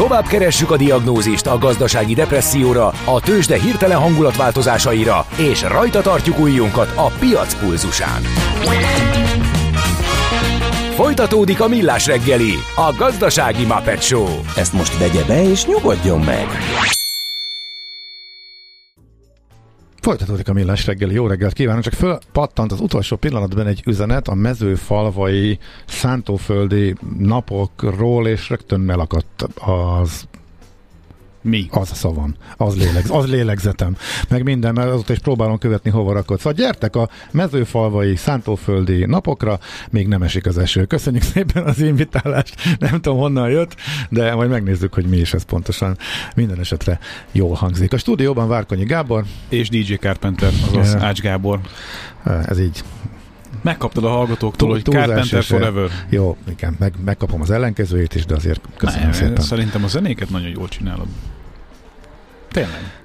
Tovább keressük a diagnózist a gazdasági depresszióra, a tőzsde hirtelen hangulatváltozásaira, és rajta tartjuk ujjunkat a piac pulzusán. Folytatódik a millás reggeli, a gazdasági Muppet Show. Ezt most vegye be és nyugodjon meg! Folytatódik a millás reggeli, jó reggelt kívánok, csak fölpattant az utolsó pillanatban egy üzenet a mezőfalvai szántóföldi napokról, és rögtön elakadt az mi? Az a szavam, az, lélegz, az lélegzetem, meg minden, mert azóta is próbálom követni, hova rakod. Szóval gyertek a mezőfalvai, szántóföldi napokra, még nem esik az eső. Köszönjük szépen az invitálást, nem tudom honnan jött, de majd megnézzük, hogy mi is ez pontosan. Minden esetre jól hangzik. A stúdióban Várkonyi Gábor. És DJ Carpenter, azaz Ács Gábor. Ez így Megkaptad a hallgatóktól, hogy Carpenter Forever. Jó, igen, meg, megkapom az ellenkezőjét is, de azért köszönöm ne, szépen. Szerintem a zenéket nagyon jól csinálod. Tényleg.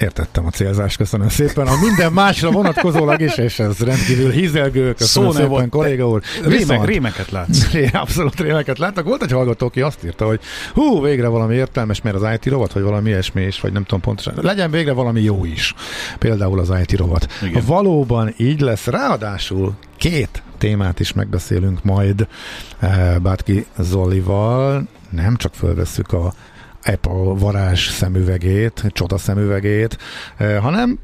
Értettem a célzást, köszönöm szépen. A minden másra vonatkozólag is, és ez rendkívül hízelgő, köszönöm Szó szépen, volt. kolléga úr. Rémek, rémeket látsz. Ré, abszolút rémeket láttak. Volt egy hallgató, aki azt írta, hogy hú, végre valami értelmes, mert az IT rovat, vagy valami ilyesmi is, vagy nem tudom pontosan. Legyen végre valami jó is. Például az IT rovat. Igen. Valóban így lesz. Ráadásul két témát is megbeszélünk majd eh, Bátki Zolival. Nem csak fölvesszük a Apple varázs szemüvegét, csoda szemüvegét, eh, hanem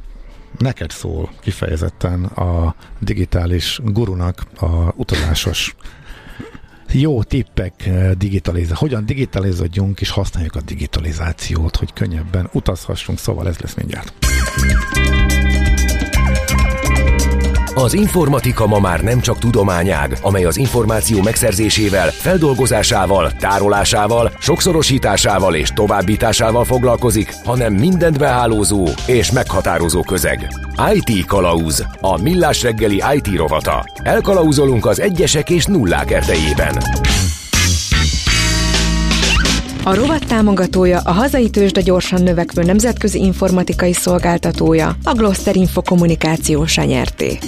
neked szól kifejezetten a digitális gurunak a utazásos jó tippek eh, digitalizál. Hogyan digitalizálódjunk és használjuk a digitalizációt, hogy könnyebben utazhassunk, szóval ez lesz mindjárt. Az informatika ma már nem csak tudományág, amely az információ megszerzésével, feldolgozásával, tárolásával, sokszorosításával és továbbításával foglalkozik, hanem mindent behálózó és meghatározó közeg. IT Kalauz, a millás reggeli IT rovata. Elkalauzolunk az egyesek és nullák erdejében. A rovat támogatója a hazai tőzsde gyorsan növekvő nemzetközi informatikai szolgáltatója, a Gloster Info kommunikációs nyerté.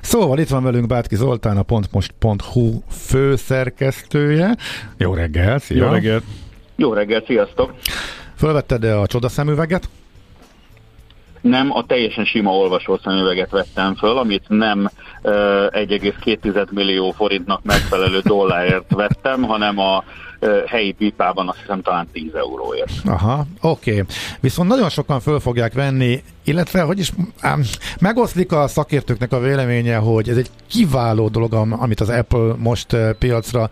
Szóval itt van velünk Bátki Zoltán, a pontmost.hu főszerkesztője. Jó reggel, szia! Jó reggelt! Jó reggelt, sziasztok! Fölvetted a csoda szemüveget? Nem, a teljesen sima olvasó szemüveget vettem föl, amit nem uh, 1,2 millió forintnak megfelelő dollárért vettem, hanem a helyi pipában azt hiszem talán 10 euróért. Aha, oké. Okay. Viszont nagyon sokan föl fogják venni, illetve, hogy is ám, megoszlik a szakértőknek a véleménye, hogy ez egy kiváló dolog, amit az Apple most piacra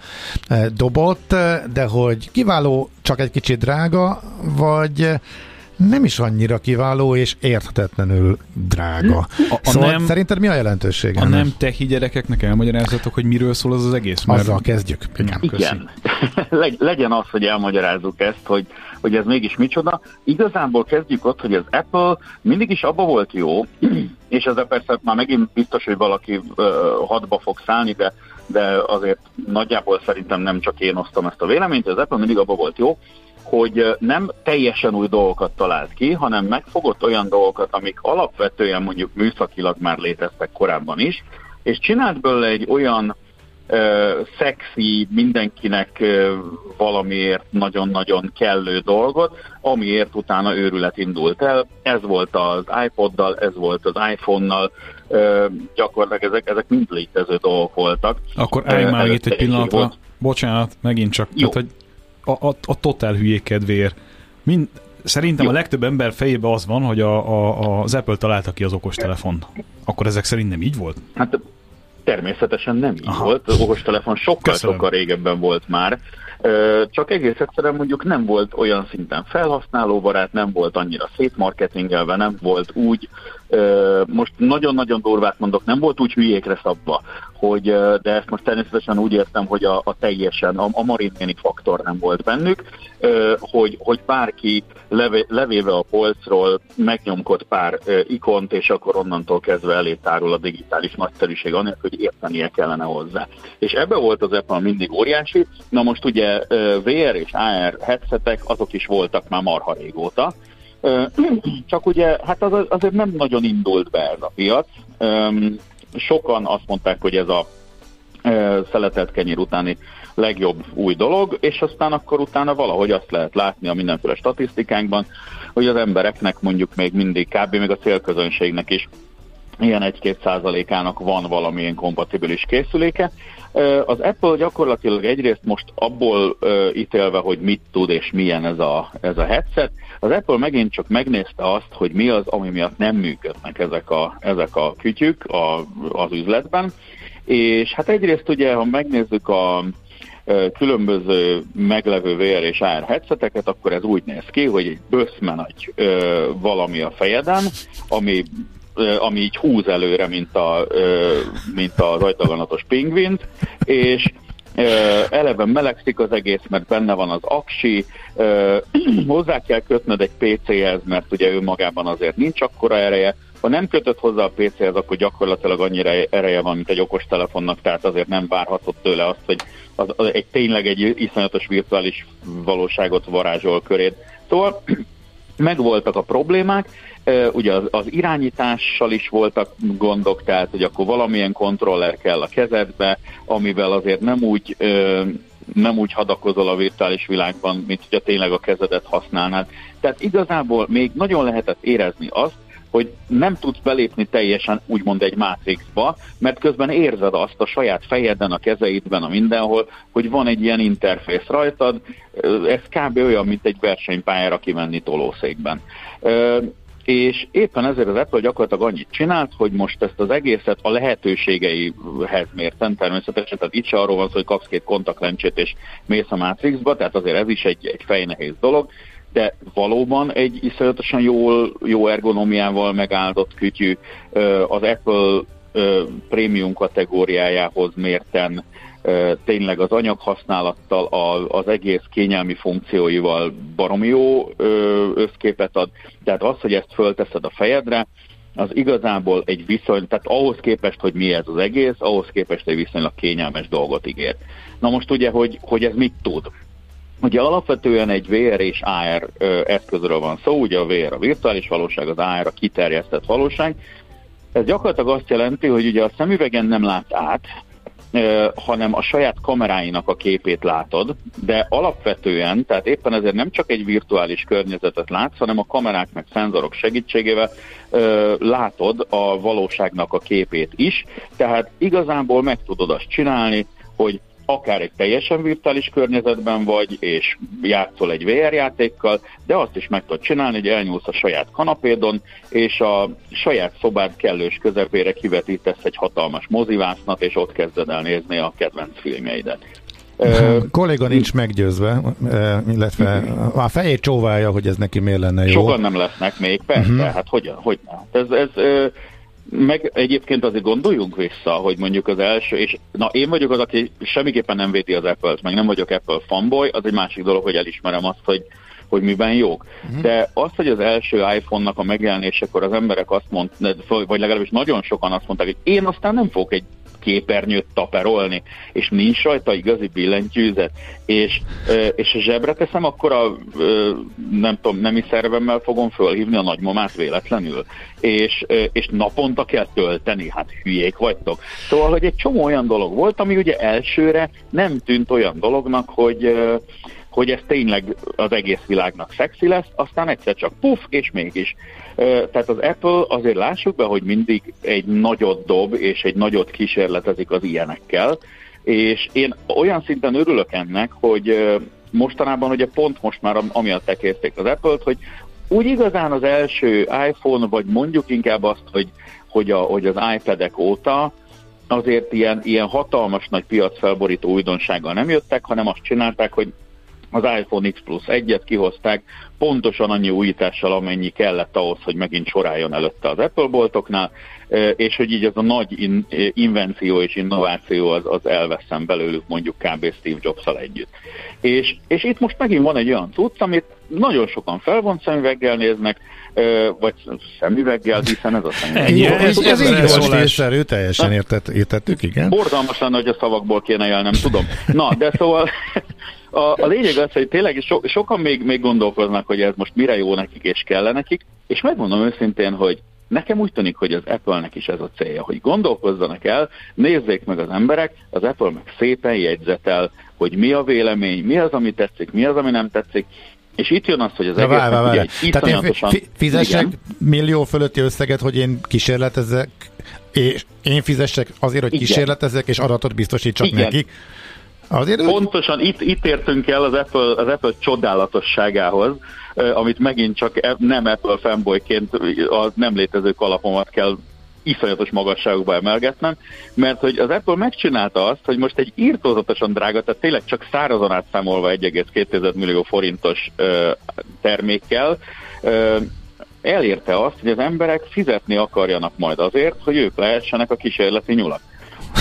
dobott, de hogy kiváló, csak egy kicsit drága, vagy nem is annyira kiváló és érthetetlenül drága. A, a szóval nem, szerinted mi a jelentősége? A nem tehi gyerekeknek elmagyarázatok, hogy miről szól az az egész? Mert... Azzal kezdjük. Igen. Igen. Legyen az, hogy elmagyarázzuk ezt, hogy, hogy ez mégis micsoda. Igazából kezdjük ott, hogy az Apple mindig is abba volt jó, és ezzel persze már megint biztos, hogy valaki uh, hadba fog szállni, de, de azért nagyjából szerintem nem csak én osztom ezt a véleményt, az Apple mindig abba volt jó, hogy nem teljesen új dolgokat talált ki, hanem megfogott olyan dolgokat, amik alapvetően mondjuk műszakilag már léteztek korábban is, és csinált belőle egy olyan ö, szexi, mindenkinek ö, valamiért nagyon-nagyon kellő dolgot, amiért utána őrület indult el. Ez volt az iPoddal, ez volt az iPhone-nal, ö, gyakorlatilag ezek, ezek mind létező dolgok voltak. Akkor állj már itt egy pillanatra, volt. bocsánat, megint csak, Jó. tehát, hogy a, a, a totál hülyék kedvéért. Mind, szerintem Jó. a legtöbb ember fejében az van, hogy a, a, az Apple találta ki az okostelefon. Akkor ezek szerint nem így volt? Hát természetesen nem így Aha. volt. Az okostelefon sokkal-sokkal régebben volt már. Csak egész egyszerűen mondjuk nem volt olyan szinten felhasználóbarát, nem volt annyira szétmarketingelve, nem volt úgy, most nagyon-nagyon durvát mondok, nem volt úgy hülyékre szabva, hogy, de ezt most természetesen úgy értem, hogy a, a teljesen, a, a marinnéni faktor nem volt bennük, hogy, hogy bárki levé, levéve a polcról megnyomkod pár ikont, és akkor onnantól kezdve elé tárul a digitális nagyszerűség, anélkül, hogy értenie kellene hozzá. És ebbe volt az Apple mindig óriási, na most ugye VR és AR headsetek, azok is voltak már marha régóta, csak ugye, hát az, azért nem nagyon indult be ez a piac. Sokan azt mondták, hogy ez a szeletelt kenyér utáni legjobb új dolog, és aztán akkor utána valahogy azt lehet látni a mindenféle statisztikánkban, hogy az embereknek mondjuk még mindig kb. még a célközönségnek is ilyen 1-2 százalékának van valamilyen kompatibilis készüléke. Az Apple gyakorlatilag egyrészt most abból ítélve, hogy mit tud és milyen ez a, ez a headset, az Apple megint csak megnézte azt, hogy mi az, ami miatt nem működnek ezek a, ezek a kütyük a, az üzletben, és hát egyrészt ugye, ha megnézzük a különböző meglevő VR és AR headseteket, akkor ez úgy néz ki, hogy egy böszme nagy valami a fejeden, ami ami így húz előre, mint, a, mint az ajtaganatos pingvint, és eleve melegszik az egész, mert benne van az aksi, hozzá kell kötnöd egy PC-hez, mert ugye ő magában azért nincs akkora ereje, ha nem kötött hozzá a PC-hez, akkor gyakorlatilag annyira ereje van, mint egy okostelefonnak, tehát azért nem várhatod tőle azt, hogy az, az egy tényleg egy iszonyatos virtuális valóságot varázsol köréd. Szóval megvoltak a problémák, ugye az, az irányítással is voltak gondok, tehát hogy akkor valamilyen kontroller kell a kezedbe, amivel azért nem úgy nem úgy hadakozol a virtuális világban, mint hogyha tényleg a kezedet használnád. Tehát igazából még nagyon lehetett érezni azt, hogy nem tudsz belépni teljesen úgymond egy mátrixba, mert közben érzed azt a saját fejedben, a kezeidben, a mindenhol, hogy van egy ilyen interfész rajtad, ez kb. olyan, mint egy versenypályára kimenni tolószékben. És éppen ezért az Apple gyakorlatilag annyit csinált, hogy most ezt az egészet a lehetőségeihez mérten természetesen, tehát itt se arról van szó, hogy kapsz két kontaktlencsét és mész a Matrixba, tehát azért ez is egy, egy fejnehéz dolog, de valóban egy iszonyatosan jól, jó ergonomiával megáldott kütyű az Apple prémium kategóriájához mérten tényleg az anyaghasználattal, az egész kényelmi funkcióival baromi jó összképet ad. Tehát az, hogy ezt fölteszed a fejedre, az igazából egy viszony, tehát ahhoz képest, hogy mi ez az egész, ahhoz képest egy viszonylag kényelmes dolgot ígér. Na most ugye, hogy, hogy ez mit tud? Ugye alapvetően egy VR és AR eszközről van szó, ugye a VR a virtuális valóság, az AR a kiterjesztett valóság. Ez gyakorlatilag azt jelenti, hogy ugye a szemüvegen nem lát át, hanem a saját kameráinak a képét látod, de alapvetően, tehát éppen ezért nem csak egy virtuális környezetet látsz, hanem a kameráknak, szenzorok segítségével látod a valóságnak a képét is, tehát igazából meg tudod azt csinálni, hogy akár egy teljesen virtuális környezetben vagy, és játszol egy VR játékkal, de azt is meg tudod csinálni, hogy elnyúlsz a saját kanapédon, és a saját szobád kellős közepére kivetítesz egy hatalmas mozivásznat, és ott kezded el nézni a kedvenc filmjeidet. Uh, kolléga nincs meggyőzve, illetve a fejét csóválja, hogy ez neki miért lenne jó. Sokan nem lesznek még, persze, uh-huh. hát hogy, hogy ne. Ez, ez, meg egyébként azért gondoljunk vissza, hogy mondjuk az első, és na én vagyok az, aki semmiképpen nem védi az Apple-t, meg nem vagyok Apple fanboy, az egy másik dolog, hogy elismerem azt, hogy hogy miben jók. Uh-huh. De az, hogy az első iPhone-nak a megjelenésekor az emberek azt mondták, vagy legalábbis nagyon sokan azt mondták, hogy én aztán nem fogok egy képernyőt taperolni, és nincs rajta igazi billentyűzet, és, és a zsebre teszem, akkor a nem tudom, nemi szervemmel fogom fölhívni a nagymamát véletlenül, és, és naponta kell tölteni, hát hülyék vagytok. Szóval, hogy egy csomó olyan dolog volt, ami ugye elsőre nem tűnt olyan dolognak, hogy hogy ez tényleg az egész világnak szexi lesz, aztán egyszer csak puff, és mégis. Tehát az Apple azért lássuk be, hogy mindig egy nagyot dob, és egy nagyot kísérletezik az ilyenekkel, és én olyan szinten örülök ennek, hogy mostanában ugye pont most már amiatt tekézték az Apple-t, hogy úgy igazán az első iPhone, vagy mondjuk inkább azt, hogy, hogy, a, hogy az iPad-ek óta azért ilyen, ilyen hatalmas nagy piacfelborító újdonsággal nem jöttek, hanem azt csinálták, hogy az iPhone X Plus 1-et kihozták, pontosan annyi újítással, amennyi kellett ahhoz, hogy megint soráljon előtte az Apple boltoknál, és hogy így az a nagy in, invenció és innováció az, az elveszem belőlük mondjuk kb. Steve jobs együtt. És, és itt most megint van egy olyan cucc, amit nagyon sokan felvont szemüveggel néznek, vagy szemüveggel, hiszen ez a szemüveg. Igen, ez, ez, ez így észszerű, teljesen értett, értettük, igen. Borzalmas lenne, hogy a szavakból kéne élnem, tudom. Na, de szóval a, a lényeg az, hogy tényleg so, sokan még, még gondolkoznak, hogy ez most mire jó nekik és kell nekik, és megmondom őszintén, hogy Nekem úgy tűnik, hogy az Apple-nek is ez a célja, hogy gondolkozzanak el, nézzék meg az emberek, az Apple meg szépen jegyzetel, hogy mi a vélemény, mi az, ami tetszik, mi az, ami nem tetszik, és itt jön az, hogy az egész ugye egy Tehát én fizessek igen. millió fölötti összeget, hogy én kísérletezek, és én fizessek azért, hogy igen. kísérletezek, és adatot biztosítsak igen. nekik. Azért Pontosan itt, itt értünk el az Apple, az Apple csodálatosságához, amit megint csak e- nem Apple fanboyként a nem létező kalapomat kell iszonyatos magasságokba emelgetnem, mert hogy az Apple megcsinálta azt, hogy most egy írtózatosan drága, tehát tényleg csak szárazon átszámolva 1,2 millió forintos ö, termékkel ö, elérte azt, hogy az emberek fizetni akarjanak majd azért, hogy ők lehessenek a kísérleti nyulak.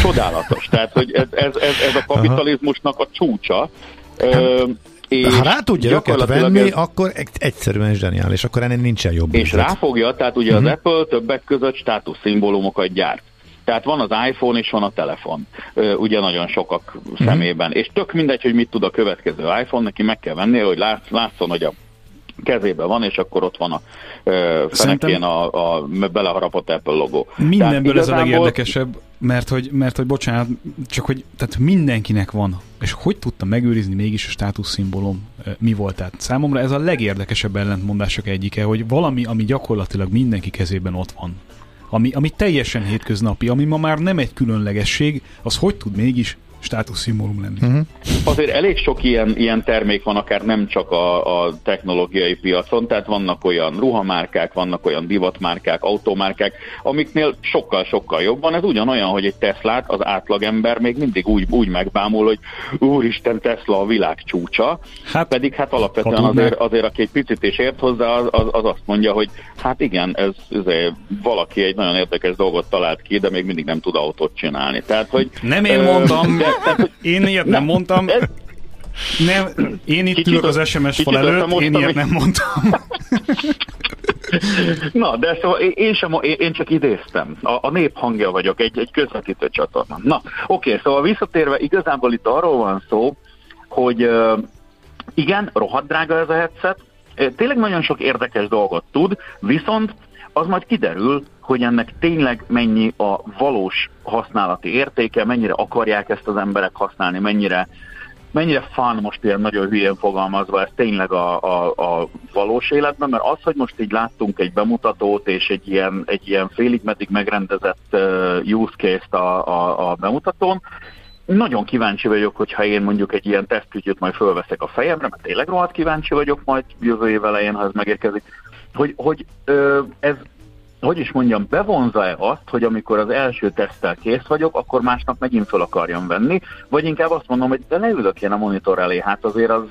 Csodálatos. Tehát, hogy ez, ez, ez, ez a kapitalizmusnak a csúcsa. Ö, és ha rá tudja őket venni, ez... akkor egyszerűen zseniális, akkor ennél nincsen jobb. És üzlet. ráfogja, tehát ugye uh-huh. az mhm. Apple többek között státuszszimbólumokat gyárt. Tehát van az iPhone és van a telefon, ugye nagyon sokak uh-huh. szemében. És tök mindegy, hogy mit tud a következő iPhone, neki meg kell venni, hogy látsz, látszon, hogy a kezében van, és akkor ott van a ö, fenekén a, a beleharapott Apple logó. Mindenből tehát ez a legérdekesebb, mert hogy, mert hogy bocsánat, csak hogy tehát mindenkinek van. És hogy tudta megőrizni mégis a státuszszimbólum mi volt? Tehát számomra ez a legérdekesebb ellentmondások egyike, hogy valami, ami gyakorlatilag mindenki kezében ott van. Ami, ami teljesen hétköznapi, ami ma már nem egy különlegesség, az hogy tud mégis státuszszimbólum lenni. Uh-huh. Azért elég sok ilyen, ilyen termék van, akár nem csak a, a technológiai piacon, tehát vannak olyan ruhamárkák, vannak olyan divatmárkák, automárkák, amiknél sokkal-sokkal jobb van. Ez ugyanolyan, hogy egy Teslát az átlagember még mindig úgy, úgy megbámul, hogy úristen, Tesla a világ csúcsa, hát, pedig hát alapvetően azért, azért, aki egy picit is ért hozzá, az, az, az azt mondja, hogy hát igen, ez, ez valaki egy nagyon érdekes dolgot talált ki, de még mindig nem tud autót csinálni. Tehát, hogy, nem én mondtam, de, én ilyet nem mondtam. Nem, én itt ülök az SMS fal előtt, én ilyet nem mondtam. Na, de szóval én, sem, én csak idéztem. A, a nép hangja vagyok, egy, egy közvetítő csatorna. Na, oké, szóval visszatérve, igazából itt arról van szó, hogy igen, rohadt drága ez a headset, tényleg nagyon sok érdekes dolgot tud, viszont az majd kiderül, hogy ennek tényleg mennyi a valós használati értéke, mennyire akarják ezt az emberek használni, mennyire, mennyire fán most ilyen nagyon hülyén fogalmazva ez tényleg a, a, a valós életben, mert az, hogy most így láttunk egy bemutatót és egy ilyen, egy ilyen félig meddig megrendezett uh, use case-t a, a, a bemutatón, nagyon kíváncsi vagyok, hogyha én mondjuk egy ilyen tesztügyöt majd fölveszek a fejemre, mert tényleg rohadt kíváncsi vagyok majd jövő év elején, ha ez megérkezik, hogy, hogy ö, ez hogy is mondjam, bevonza-e azt, hogy amikor az első teszttel kész vagyok, akkor másnap megint fel akarjam venni, vagy inkább azt mondom, hogy de leülök én a monitor elé, hát azért az,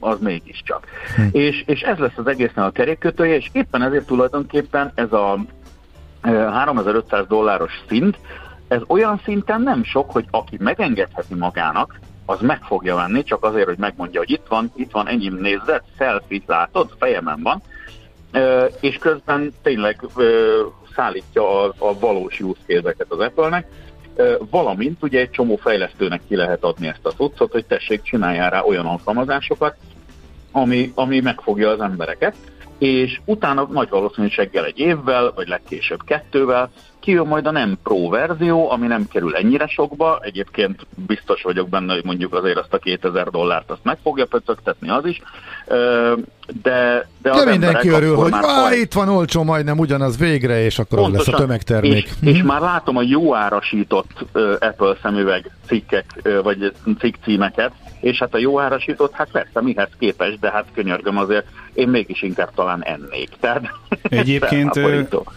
az mégiscsak. Hm. És, és ez lesz az egésznek a kerékkötője, és éppen ezért tulajdonképpen ez a 3500 e, dolláros szint, ez olyan szinten nem sok, hogy aki megengedheti magának, az meg fogja venni, csak azért, hogy megmondja, hogy itt van, itt van, ennyi nézzet, selfie látod, fejemen van, és közben tényleg szállítja a, a valós use az Apple-nek, valamint ugye egy csomó fejlesztőnek ki lehet adni ezt a cuccot, hogy tessék, csináljál rá olyan alkalmazásokat, ami, ami megfogja az embereket, és utána nagy valószínűséggel egy évvel, vagy legkésőbb kettővel kijön majd a nem pro verzió, ami nem kerül ennyire sokba, egyébként biztos vagyok benne, hogy mondjuk azért azt a 2000 dollárt azt meg fogja pöcögtetni az is, de, de, de mindenki örül, hogy már itt van olcsó, majdnem ugyanaz végre, és akkor Pontosan, lesz a tömegtermék. És, és már látom a jó árasított Apple szemüveg cikkek, vagy cikk címeket, és hát a jó árasított, hát persze mihez képes, de hát könyörgöm azért, én mégis inkább talán ennék. Tehát egyébként,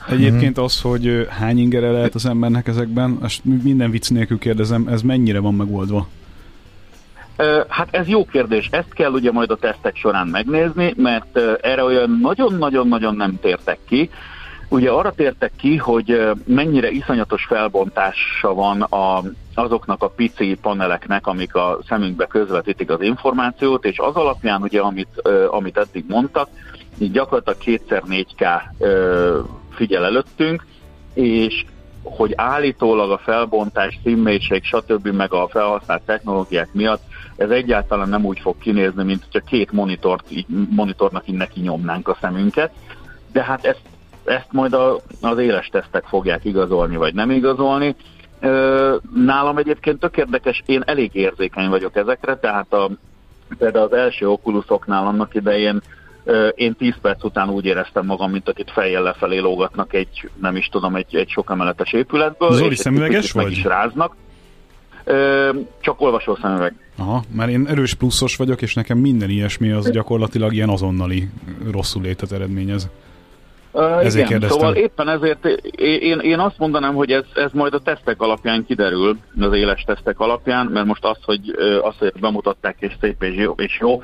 egyébként az, hogy hány ingere lehet az embernek ezekben, azt minden vicc nélkül kérdezem, ez mennyire van megoldva? Hát ez jó kérdés, ezt kell ugye majd a tesztek során megnézni, mert erre olyan nagyon-nagyon-nagyon nem tértek ki. Ugye arra tértek ki, hogy mennyire iszonyatos felbontása van a, azoknak a pici paneleknek, amik a szemünkbe közvetítik az információt, és az alapján ugye, amit, amit eddig mondtak, így gyakorlatilag kétszer 4K figyel előttünk, és hogy állítólag a felbontás, színmélység, stb. meg a felhasznált technológiák miatt ez egyáltalán nem úgy fog kinézni, mint hogyha két monitort, így, monitornak így neki nyomnánk a szemünket, de hát ezt ezt majd a, az éles tesztek fogják igazolni, vagy nem igazolni. Nálam egyébként tök érdekes, én elég érzékeny vagyok ezekre, tehát a, például az első okulusoknál annak idején én 10 perc után úgy éreztem magam, mint akit fejjel lefelé lógatnak egy, nem is tudom, egy, egy sok emeletes épületből. Zoli szemüveges vagy? Meg is ráznak. Csak olvasó szemüveg. Aha, mert én erős pluszos vagyok, és nekem minden ilyesmi az gyakorlatilag ilyen azonnali rosszul létet eredményez. Uh, ezért igen, kérdeztem. szóval éppen ezért én, én azt mondanám, hogy ez, ez majd a tesztek alapján kiderül, az éles tesztek alapján, mert most az, hogy, az, hogy bemutatták és szép és jó, és jó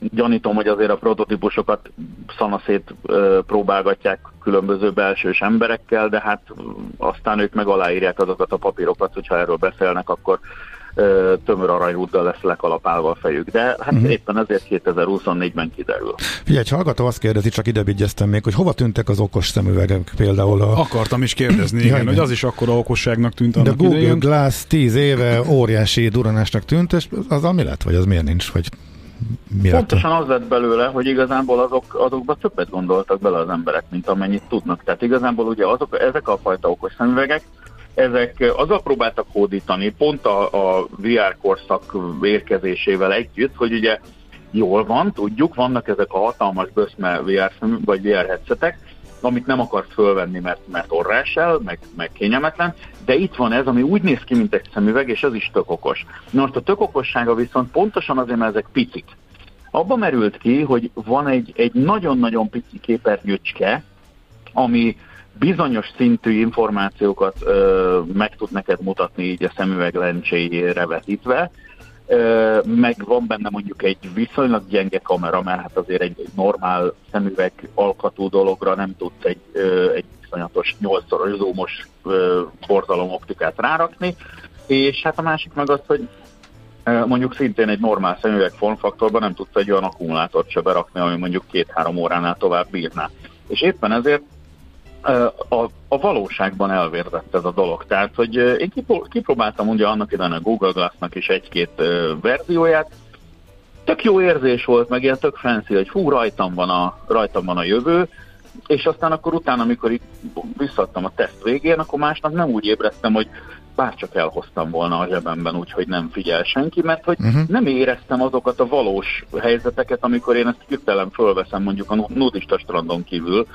Gyanítom, hogy azért a prototípusokat szanaszét próbálgatják különböző belsős emberekkel, de hát aztán ők meg aláírják azokat a papírokat, hogyha erről beszélnek, akkor tömör aranyúddal lesz lekalapálva a fejük. De hát uh-huh. éppen ezért 2024-ben kiderül. Figyelj, egy hallgató azt kérdezi, csak ide még, hogy hova tűntek az okos szemüvegek például a... Akartam is kérdezni, igen, hogy az is akkor okosságnak tűnt annak De Google idején. Glass 10 éve óriási duranásnak tűnt, és az ami lett, vagy az miért nincs, vagy mi Pontosan az lett belőle, hogy igazából azok, azokba többet gondoltak bele az emberek, mint amennyit tudnak. Tehát igazából ugye azok, ezek a fajta okos szemüvegek, ezek azzal próbáltak hódítani, pont a, a VR korszak érkezésével együtt, hogy ugye jól van, tudjuk, vannak ezek a hatalmas böszme VR szemű, vagy VR headsetek, amit nem akarsz fölvenni, mert, mert orrás el, meg, meg kényelmetlen, de itt van ez, ami úgy néz ki, mint egy szemüveg, és ez is tök okos. Na most a tök okossága viszont pontosan azért, mert ezek picik. Abba merült ki, hogy van egy, egy nagyon-nagyon pici képernyőcske, ami bizonyos szintű információkat ö, meg tud neked mutatni így a szemüveg lencséjére vetítve, ö, meg van benne mondjuk egy viszonylag gyenge kamera, mert hát azért egy, normál szemüveg alkatú dologra nem tudsz egy, ö, egy iszonyatos 8-szoros zoomos borzalom optikát rárakni, és hát a másik meg az, hogy mondjuk szintén egy normál szemüveg formfaktorban nem tudsz egy olyan akkumulátort se berakni, ami mondjuk két-három óránál tovább bírná. És éppen ezért a, a valóságban elvérzett ez a dolog. Tehát, hogy én kipróbáltam ugye annak idején a Google Glass-nak is egy-két verzióját, tök jó érzés volt, meg ilyen tök fancy, hogy hú, rajtam van a, rajtam van a jövő, és aztán akkor utána, amikor itt visszadtam a teszt végén, akkor másnap nem úgy ébreztem, hogy bárcsak elhoztam volna a zsebemben, úgyhogy nem figyel senki, mert hogy uh-huh. nem éreztem azokat a valós helyzeteket, amikor én ezt hirtelen fölveszem mondjuk a nudista strandon kívül.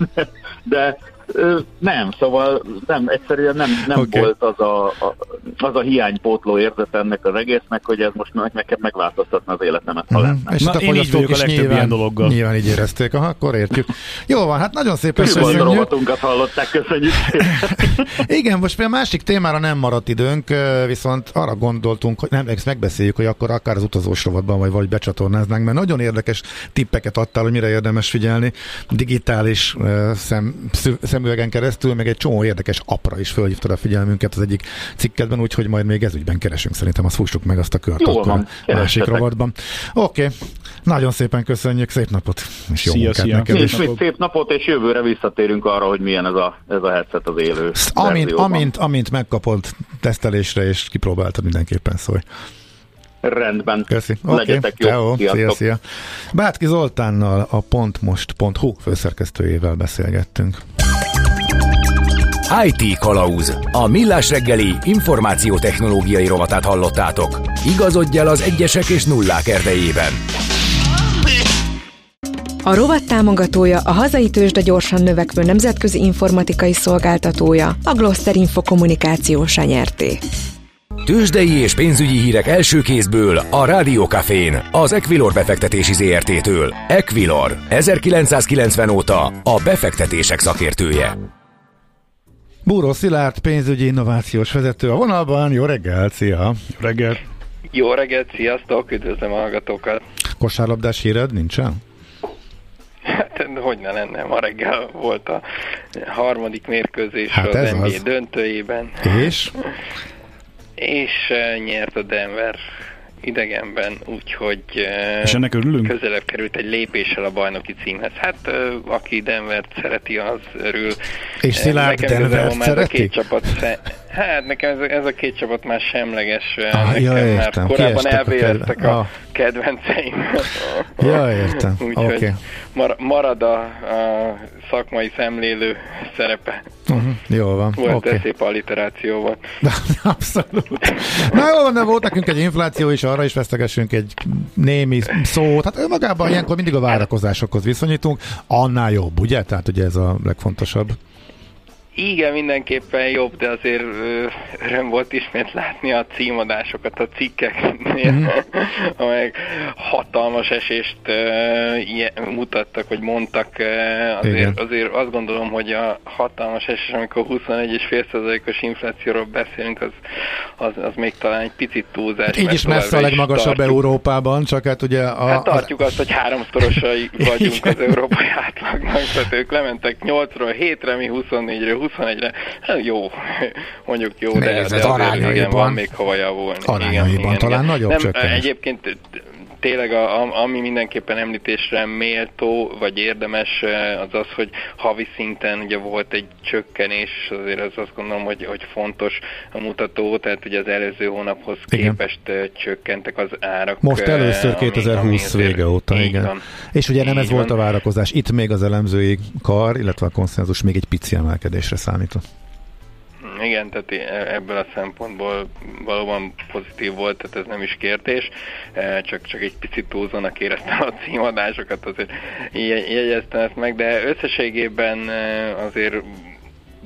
De nem, szóval nem, egyszerűen nem, nem okay. volt az a, a, az a hiánypótló érzet ennek az egésznek, hogy ez most nekem megváltoztatna az életemet, ha lenne. És Na, a én így vagyok a legtöbb nyilván, ilyen dologgal. Nyilván így érezték, aha, akkor értjük. Jó van, hát nagyon szépen köszönjük. rovatunkat hallották, köszönjük Igen, most a másik témára nem maradt időnk, viszont arra gondoltunk, hogy nem, ezt megbeszéljük, hogy akkor akár az utazós rovatban, vagy, vagy becsatornáznánk, mert nagyon érdekes tippeket adtál, hogy mire érdemes figyelni. Digitális szem, szemüvegen keresztül, meg egy csomó érdekes apra is fölhívtad a figyelmünket az egyik cikkedben, úgyhogy majd még ezügyben keresünk. Szerintem azt fussuk meg azt a kört Jó van, a másik rovatban. Oké, okay. nagyon szépen köszönjük, szép napot, és jó szia, munkát szia. neked. És napot. szép napot, és jövőre visszatérünk arra, hogy milyen ez a, ez a headset az élő. Amint, amint, amint megkapod tesztelésre, és kipróbáltad, mindenképpen szólj. Rendben. Köszi. Okay. Legyetek jó. Szia, szia. Bátki Zoltánnal a pontmost.hu főszerkesztőjével beszélgettünk. IT Kalauz. A millás reggeli információtechnológiai rovatát hallottátok. Igazodj el az egyesek és nullák erdejében. A rovat támogatója a hazai tőzsde gyorsan növekvő nemzetközi informatikai szolgáltatója, a Gloster Info kommunikáció nyerté. Tőzsdei és pénzügyi hírek első kézből a Rádiókafén, az Equilor befektetési ZRT-től. Equilor, 1990 óta a befektetések szakértője. Búró Szilárd, pénzügyi innovációs vezető a vonalban. Jó reggel, szia! Jó reggel! Jó reggelt, sziasztok, üdvözlöm a hallgatókat! Kosárlabdás híred nincsen? Hát, hogy ne lenne, ma reggel volt a harmadik mérkőzés hát az NBA az. döntőjében. És? És uh, nyert a Denver idegenben, úgyhogy és ennek örülünk? közelebb került egy lépéssel a bajnoki címhez. Hát aki Denvert szereti, az örül. És Szilárd Denvert szereti? A két csapat Hát nekem ez, ez a két csapat már semleges. Ah, nekem ja, értem. Már korábban elvérztek a, a, a kedvenceim. ja, értem. Úgyhogy okay. mar, marad a, a szakmai szemlélő szerepe. Uh-huh. Jól van. Volt okay. szép alliterációval. Abszolút. Na jó van, de volt nekünk egy infláció is, arra is vesztegessünk egy némi szót. Hát önmagában ilyenkor mindig a várakozásokhoz viszonyítunk, annál jobb, ugye? Tehát ugye ez a legfontosabb. Igen, mindenképpen jobb, de azért öröm volt ismét látni a címadásokat a cikkeknél, mm-hmm. amelyek hatalmas esést uh, mutattak, vagy mondtak. Uh, azért, azért azt gondolom, hogy a hatalmas esés, amikor 21,5%-os inflációról beszélünk, az, az, az még talán egy picit túlzás. Hát így is messze a legmagasabb tartjuk, Európában, csak hát ugye... A, hát tartjuk azt, hogy háromszorosai vagyunk az európai átlagnak, tehát ők lementek 8-ról 7-re, mi 24-ről 21-re, hát jó, mondjuk jó, de, de azért igen, van még hova javulni. Arányaiban igen, igen, talán igen. nagyobb Nem, csökkenés. Egyébként tényleg a, ami mindenképpen említésre méltó, vagy érdemes, az az, hogy havi szinten ugye volt egy csökkenés, azért az azt gondolom, hogy, hogy fontos a mutató, tehát ugye az előző hónaphoz igen. képest csökkentek az árak. Most először 2020 ami, vége óta, igen. Van. És ugye nem ez van. volt a várakozás, itt még az elemzői kar, illetve a konszenzus még egy pici emelkedésre számított. Igen, tehát ebből a szempontból valóban pozitív volt, tehát ez nem is kérdés, e, csak, csak egy picit túlzónak éreztem a címadásokat, azért jegyeztem ezt meg, de összességében e, azért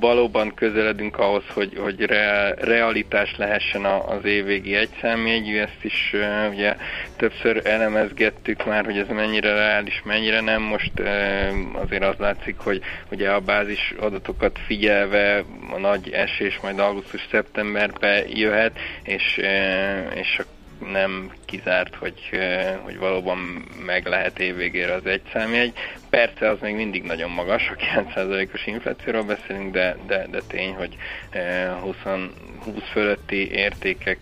valóban közeledünk ahhoz, hogy, hogy re, realitás lehessen az évvégi egyszámjegyű, ezt is uh, ugye többször elemezgettük már, hogy ez mennyire reális, mennyire nem. Most azért az látszik, hogy ugye a bázis adatokat figyelve a nagy esés majd augusztus-szeptemberbe jöhet, és, és nem kizárt, hogy, hogy valóban meg lehet évvégére az egy számjegy. Persze az még mindig nagyon magas, a 9%-os inflációról beszélünk, de, de, de tény, hogy 20, 20 fölötti értékek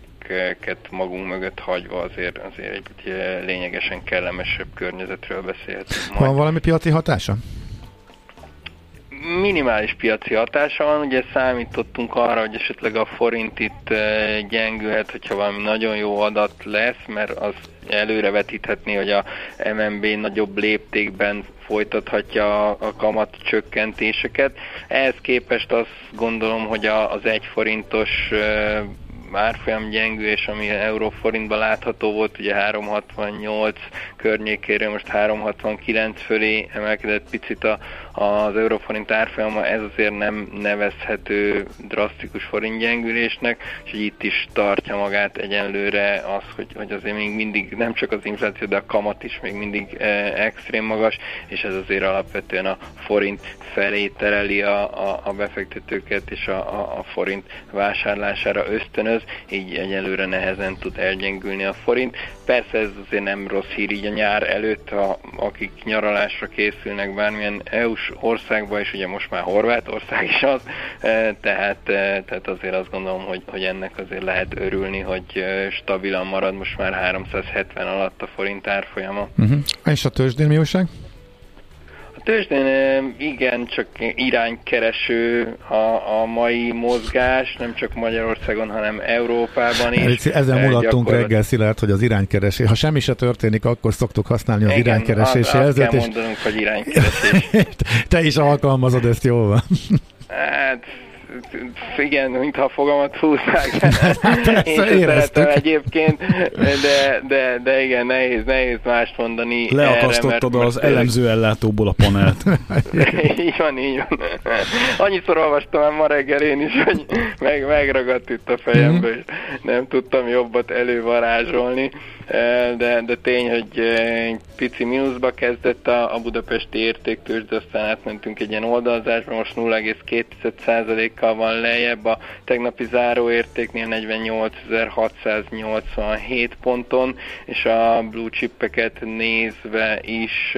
magunk mögött hagyva azért, azért egy lényegesen kellemesebb környezetről beszélhetünk. Majd. Van valami piaci hatása? Minimális piaci hatása van, ugye számítottunk arra, hogy esetleg a forint itt eh, gyengülhet, hogyha valami nagyon jó adat lesz, mert az előrevetíthetné, hogy a MNB nagyobb léptékben folytathatja a kamat csökkentéseket. Ehhez képest azt gondolom, hogy az egy forintos eh, árfolyam gyengülés, ami euróforintban látható volt, ugye 368 környékére, most 369 fölé emelkedett picit a, az euróforint árfolyama, ez azért nem nevezhető drasztikus forint gyengülésnek, és itt is tartja magát egyenlőre az, hogy, hogy azért még mindig nem csak az infláció, de a kamat is még mindig e, extrém magas, és ez azért alapvetően a forint felé tereli a, a, a befektetőket, és a, a, a forint vásárlására ösztönöz, így egyelőre nehezen tud elgyengülni a forint. Persze ez azért nem rossz hír így a nyár előtt, ha, akik nyaralásra készülnek bármilyen EU-s országba, és ugye most már Horvátország is az, e, tehát, e, tehát azért azt gondolom, hogy, hogy ennek azért lehet örülni, hogy e, stabilan marad most már 370 alatt a forint árfolyama. Uh-huh. És a tőzsdén mi újság? Tőzsdén igen, csak iránykereső a, a mai mozgás, nem csak Magyarországon, hanem Európában is. Ezen mulattunk reggel, Szilárd, hogy az iránykeresés, ha semmi se történik, akkor szoktuk használni az igen, iránykeresési jelzőt. Igen, azt kell mondanunk, hogy iránykeresés. Te is alkalmazod ezt, jól van. Hát igen, mintha a fogamat húznák. Én sem szeretem egyébként, de, de, de igen, nehéz, nehéz mást mondani. Leakasztottad az elemző ellátóból a panelt. így van, így van. Annyiszor olvastam el ma reggel én is, hogy meg, megragadt itt a fejembe, és nem tudtam jobbat elővarázsolni de, de tény, hogy egy pici mínuszba kezdett a, a budapesti értéktős, de aztán átmentünk egy ilyen oldalzásba, most 0,2%-kal van lejjebb. A tegnapi záróértéknél 48.687 ponton, és a blue chipeket nézve is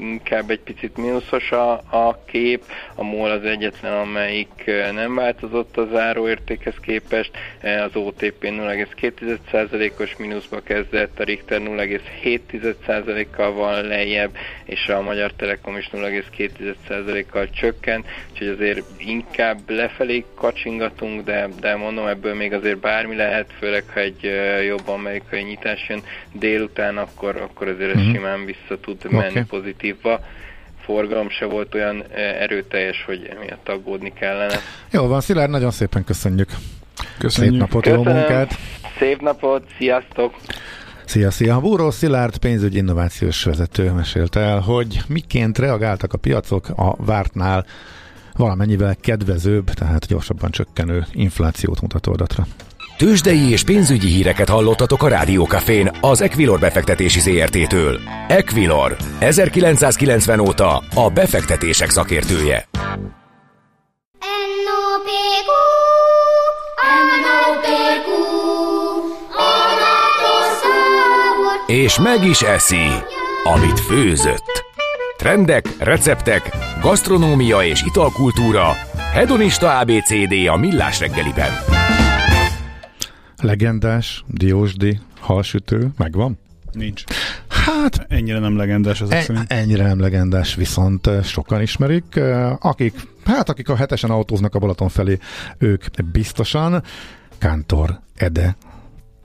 inkább egy picit mínuszos a, a kép, a MOL az egyetlen, amelyik nem változott a záróértékhez képest, az OTP 0,2%-os mínuszba kezdett, kezdett, a Richter 0,7%-kal van lejjebb, és a Magyar Telekom is 0,2%-kal csökken, úgyhogy azért inkább lefelé kacsingatunk, de, de mondom, ebből még azért bármi lehet, főleg ha egy jobb amerikai nyitás jön délután, akkor, akkor azért ez mm. simán vissza tud menni okay. pozitívba forgalom se volt olyan erőteljes, hogy emiatt aggódni kellene. Jó van, Szilárd, nagyon szépen köszönjük. Köszönjük. Szép napot, Köszönöm. jó munkát! Szép napot, sziasztok! Szia, szia! Búró Szilárd pénzügyi innovációs vezető mesélte el, hogy miként reagáltak a piacok a vártnál valamennyivel kedvezőbb, tehát gyorsabban csökkenő inflációt mutató adatra. Tőzsdei és pénzügyi híreket hallottatok a Rádiókafén az Equilor befektetési ZRT-től. Equilor, 1990 óta a befektetések szakértője. És meg is eszi, amit főzött. Trendek, receptek, gasztronómia és italkultúra. Hedonista ABCD a millás reggeliben. Legendás, diósdi, halsütő, megvan? Nincs. Hát... Ennyire nem legendás az en, Ennyire nem legendás, viszont sokan ismerik. Akik, hát akik a hetesen autóznak a Balaton felé, ők biztosan. Kántor Ede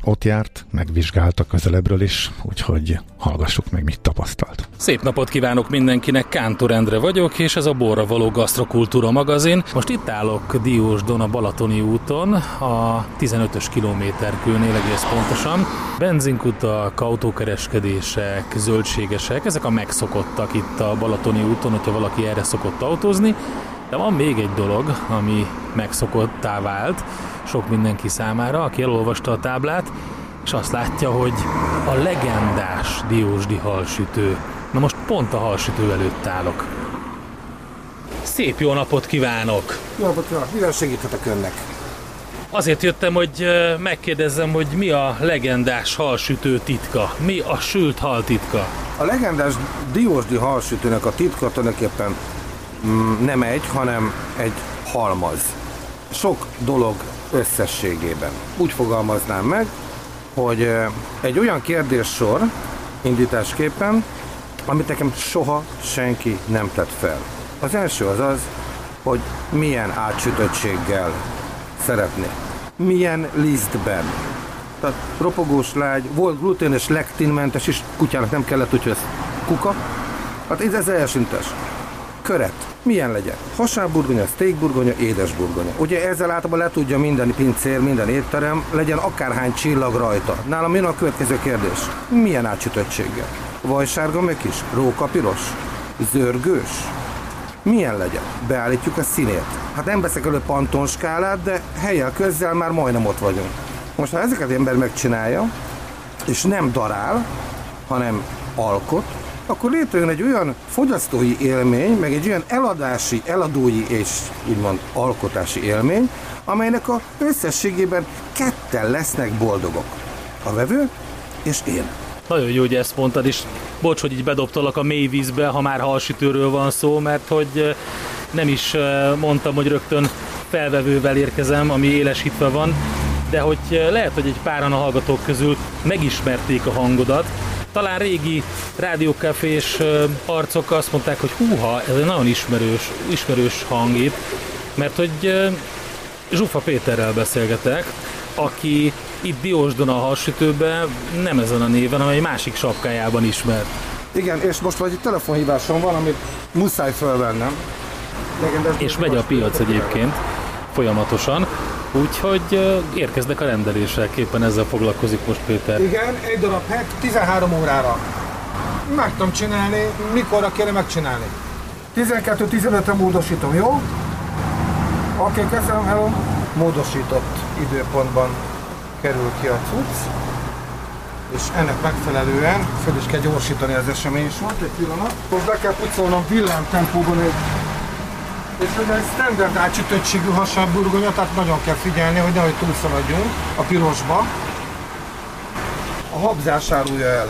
ott járt, megvizsgálta közelebbről is, úgyhogy hallgassuk meg, mit tapasztalt. Szép napot kívánok mindenkinek, Kántor Endre vagyok, és ez a Borra Való Gasztrokultúra magazin. Most itt állok Diósdon a Balatoni úton, a 15-ös kilométerkőnél egész pontosan. Benzinkutak, autókereskedések, zöldségesek, ezek a megszokottak itt a Balatoni úton, hogyha valaki erre szokott autózni. De van még egy dolog, ami megszokottá vált, sok mindenki számára, aki elolvasta a táblát, és azt látja, hogy a legendás diósdi halsütő. Na most pont a halsütő előtt állok. Szép jó napot kívánok! Jó napot kívánok! Mivel segíthetek önnek? Azért jöttem, hogy megkérdezzem, hogy mi a legendás halsütő titka? Mi a sült hal titka? A legendás diósdi halsütőnek a titka tulajdonképpen mm, nem egy, hanem egy halmaz. Sok dolog összességében. Úgy fogalmaznám meg, hogy egy olyan kérdéssor indításképpen, amit nekem soha senki nem tett fel. Az első az az, hogy milyen átsütöttséggel szeretné. Milyen lisztben. Tehát ropogós lágy, volt gluténes, lektinmentes is, kutyának nem kellett, úgyhogy ez kuka. Hát ez az elsőntes köret. Milyen legyen? Hasábburgonya, steakburgonya, édesburgonya. Ugye ezzel általában le tudja minden pincér, minden étterem, legyen akárhány csillag rajta. Nálam jön a következő kérdés. Milyen átsütöttséggel? Vajsárga meg is? Róka piros? Zörgős? Milyen legyen? Beállítjuk a színét. Hát nem veszek elő pantonskálát, de helyel közzel már majdnem ott vagyunk. Most ha ezeket ember megcsinálja, és nem darál, hanem alkot, akkor létrejön egy olyan fogyasztói élmény, meg egy olyan eladási, eladói és úgymond alkotási élmény, amelynek a összességében ketten lesznek boldogok. A vevő és én. Nagyon jó, hogy ezt mondtad, és bocs, hogy így bedobtalak a mély vízbe, ha már halsütőről van szó, mert hogy nem is mondtam, hogy rögtön felvevővel érkezem, ami élesítve van, de hogy lehet, hogy egy páran a hallgatók közül megismerték a hangodat, talán régi rádiókafés arcok azt mondták, hogy húha, ez egy nagyon ismerős, ismerős hang itt, mert hogy Zsufa Péterrel beszélgetek, aki itt Diósdon a hasütőben nem ezen a néven, hanem egy másik sapkájában ismert. Igen, és most vagy egy telefonhívásom van, amit muszáj fölvennem. És megy a piac egyébként folyamatosan. Úgyhogy érkeznek a rendelések, éppen ezzel foglalkozik most Péter. Igen, egy darab hek 13 órára. Meg tudom csinálni, mikorra kéne megcsinálni. 12-15-re módosítom, jó? Oké, okay, köszönöm, hello. Módosított időpontban kerül ki a cucc, és ennek megfelelően fel is kell gyorsítani az esemény sort, egy pillanat. Most be kell pucolnom villámtempóban egy és ez egy standard átsütöttségű hasábburgonya, tehát nagyon kell figyelni, hogy nehogy túlszaladjunk a pirosba. A habzás árulja el.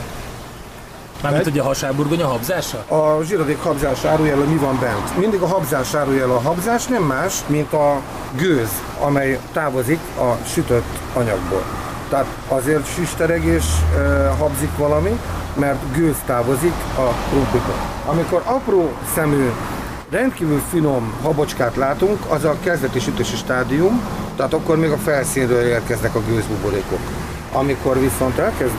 Mármint, hogy a hasábburgonya habzása? A zsírodék habzás árulja el, hogy mi van bent. Mindig a habzás árulja el. A habzás nem más, mint a gőz, amely távozik a sütött anyagból. Tehát azért süstereg és e, habzik valami, mert gőz távozik a krumplitól. Amikor apró szemű rendkívül finom habocskát látunk, az a kezdeti sütési stádium, tehát akkor még a felszínről érkeznek a gőzbuborékok. Amikor viszont elkezd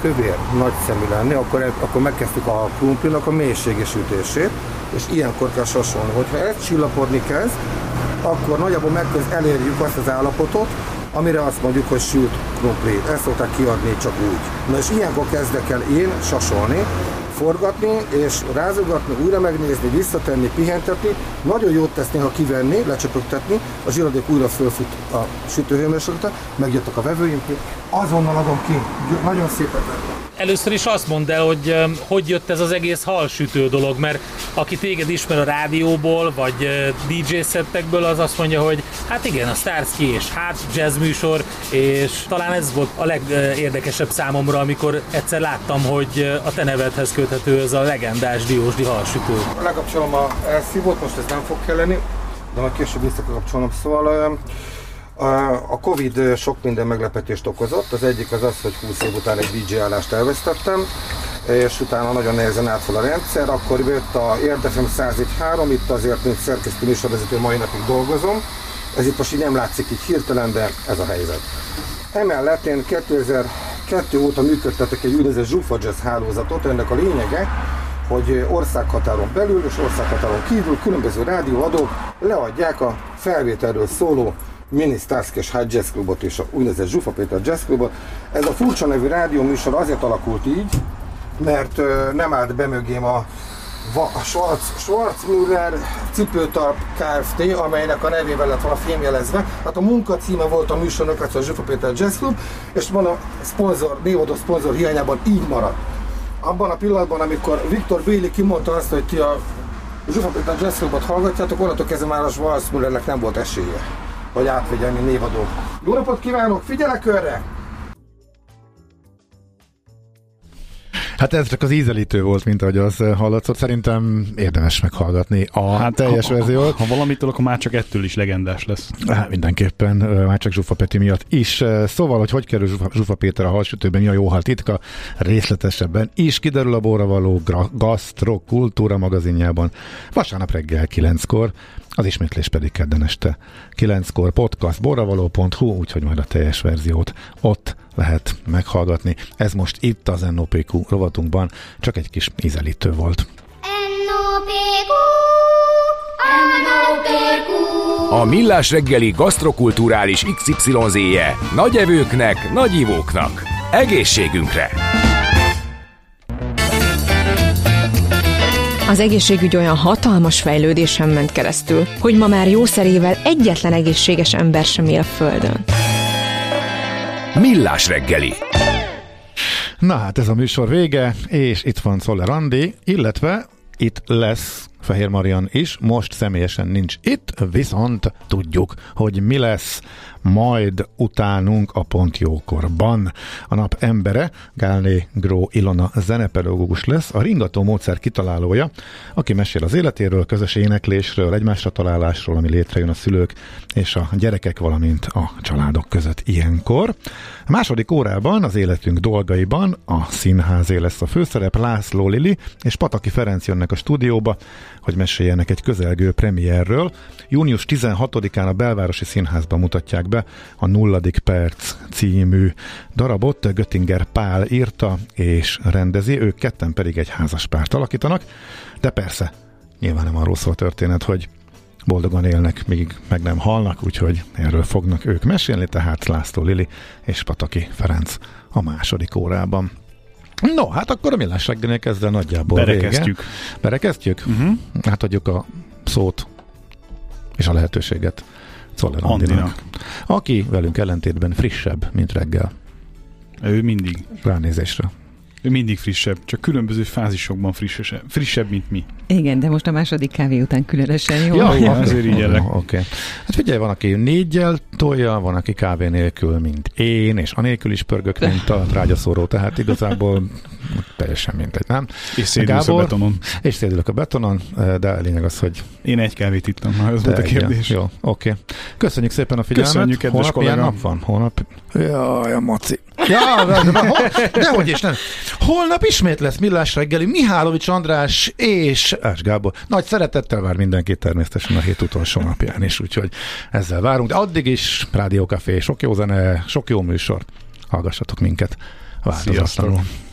kövér, nagy szemű lenni, akkor, akkor megkezdtük a krumplinak a mélységes sütését, és ilyenkor kell sasolni. Hogyha ez csillapodni kezd, akkor nagyjából megköz elérjük azt az állapotot, amire azt mondjuk, hogy sült krumpli. Ezt szokták kiadni csak úgy. Na és ilyenkor kezdek el én sasolni, forgatni, és rázogatni, újra megnézni, visszatenni, pihentetni. Nagyon jót tesz néha kivenni, lecsöpögtetni, a zsiradék újra fölfut a sütőhőmérsékletre, megjöttek a vevőim, azonnal adom ki. Nagyon szépen Először is azt mondd el, hogy hogy jött ez az egész halsütő dolog, mert aki téged ismer a rádióból, vagy DJ szettekből, az azt mondja, hogy hát igen, a Starsky és hát jazz műsor, és talán ez volt a legérdekesebb számomra, amikor egyszer láttam, hogy a te nevedhez köthető ez a legendás Diósdi halsütő. Lekapcsolom a elszívót, most ez nem fog kelleni, de majd később visszakapcsolom, szóval a Covid sok minden meglepetést okozott. Az egyik az az, hogy 20 év után egy DJ állást elvesztettem, és utána nagyon nehezen állt fel a rendszer. Akkor jött a Érdefem 101.3, itt azért, mint szerkesztő műsorvezető mai napig dolgozom. Ez itt most így nem látszik így hirtelen, de ez a helyzet. Emellett én 2002 óta működtetek egy úgynevezett Zsufa Jazz hálózatot, ennek a lényege, hogy országhatáron belül és országhatáron kívül különböző rádióadók leadják a felvételről szóló Mini Starsky High Jazz Clubot és a úgynevezett Zsufa Péter Jazz Clubot. Ez a furcsa nevű rádió műsor azért alakult így, mert nem állt be mögém a, a Schwarz, Schwarzmüller cipőtalp Kft., amelynek a nevével lett volna fémjelezve. Hát a munka címe volt a műsornak, az a Zsufa Péter Jazz Club, és van a szponzor, névodó szponzor hiányában így maradt. Abban a pillanatban, amikor Viktor Béli kimondta azt, hogy ti a Zsufa Péter Jazz Clubot hallgatjátok, onnantól kezdve már a Schwarzmüllernek nem volt esélye hogy átvegyem, mint névadó. Jó napot kívánok, figyelek örre! Hát ez csak az ízelítő volt, mint ahogy az hallatszott. Szerintem érdemes meghallgatni a hát, teljes ha, verziót. Ha, ha valamitől, akkor már csak ettől is legendás lesz. Hát, mindenképpen, már csak Zsufa Peti miatt is. Szóval, hogy hogy kerül Zsufa, Zsufa Péter a halsütőben, mi a jó hal titka, részletesebben is kiderül a Bóra való Gastro Kultúra magazinjában. Vasárnap reggel 9-kor az ismétlés pedig kedden este 9-kor podcast borravaló.hu, úgyhogy majd a teljes verziót ott lehet meghallgatni. Ez most itt az NOPQ rovatunkban csak egy kis ízelítő volt. NOPQ, NOPQ. A Millás reggeli gasztrokulturális XYZ-je nagy evőknek, nagy ivóknak. Egészségünkre! Az egészségügy olyan hatalmas fejlődésen ment keresztül, hogy ma már jószerével egyetlen egészséges ember sem él a Földön. Millás reggeli. Na hát ez a műsor vége, és itt van Szoller Andi, illetve itt lesz Fehér Marian is, most személyesen nincs itt, viszont tudjuk, hogy mi lesz majd utánunk a pont jókorban. A nap embere, Gálné Gró Ilona zenepedagógus lesz, a ringató módszer kitalálója, aki mesél az életéről, közös éneklésről, egymásra találásról, ami létrejön a szülők és a gyerekek, valamint a családok között ilyenkor. A második órában az életünk dolgaiban a színházé lesz a főszerep, László Lili és Pataki Ferenc jönnek a stúdióba, hogy meséljenek egy közelgő premierről. Június 16-án a Belvárosi Színházban mutatják be a Nulladik Perc című darabot. Göttinger Pál írta és rendezi, ők ketten pedig egy házaspárt alakítanak, de persze nyilván nem arról szól a történet, hogy boldogan élnek, míg meg nem halnak, úgyhogy erről fognak ők mesélni, tehát László Lili és Pataki Ferenc a második órában. No, hát akkor a millás reggelnél kezdve nagyjából Berekeztjük. Vége. Berekeztjük? Uh-huh. Hát adjuk a szót és a lehetőséget Czoller Andinak. Aki velünk ellentétben frissebb, mint reggel. Ő mindig. Ránézésre. Mindig frissebb, csak különböző fázisokban frissebb, frissebb mint mi. Igen, de most a második kávé után különösen jó. Ja, ja ezért így Oké. Okay. Hát figyelj, van, aki négyel tolja, van, aki kávé nélkül, mint én, és anélkül is pörgök, mint a trágyaszóró, tehát igazából teljesen mindegy, nem? És szédülök a betonon. És szédülök a betonon, de a lényeg az, hogy... Én egy kávét ittam, már ez volt a kérdés. Jó, oké. Okay. Köszönjük szépen a figyelmet. Köszönjük, kedves Holnap kollega. nap van? Holnap... Jaj, a maci. Ja, de, de, de, dehogy is nem. Holnap ismét lesz Millás reggeli Mihálovics András és Ás Gábor. Nagy szeretettel vár mindenkit természetesen a hét utolsó napján is, úgyhogy ezzel várunk. De addig is Rádió Café, sok jó zene, sok jó műsor. Hallgassatok minket változatlanul. Sziasztok.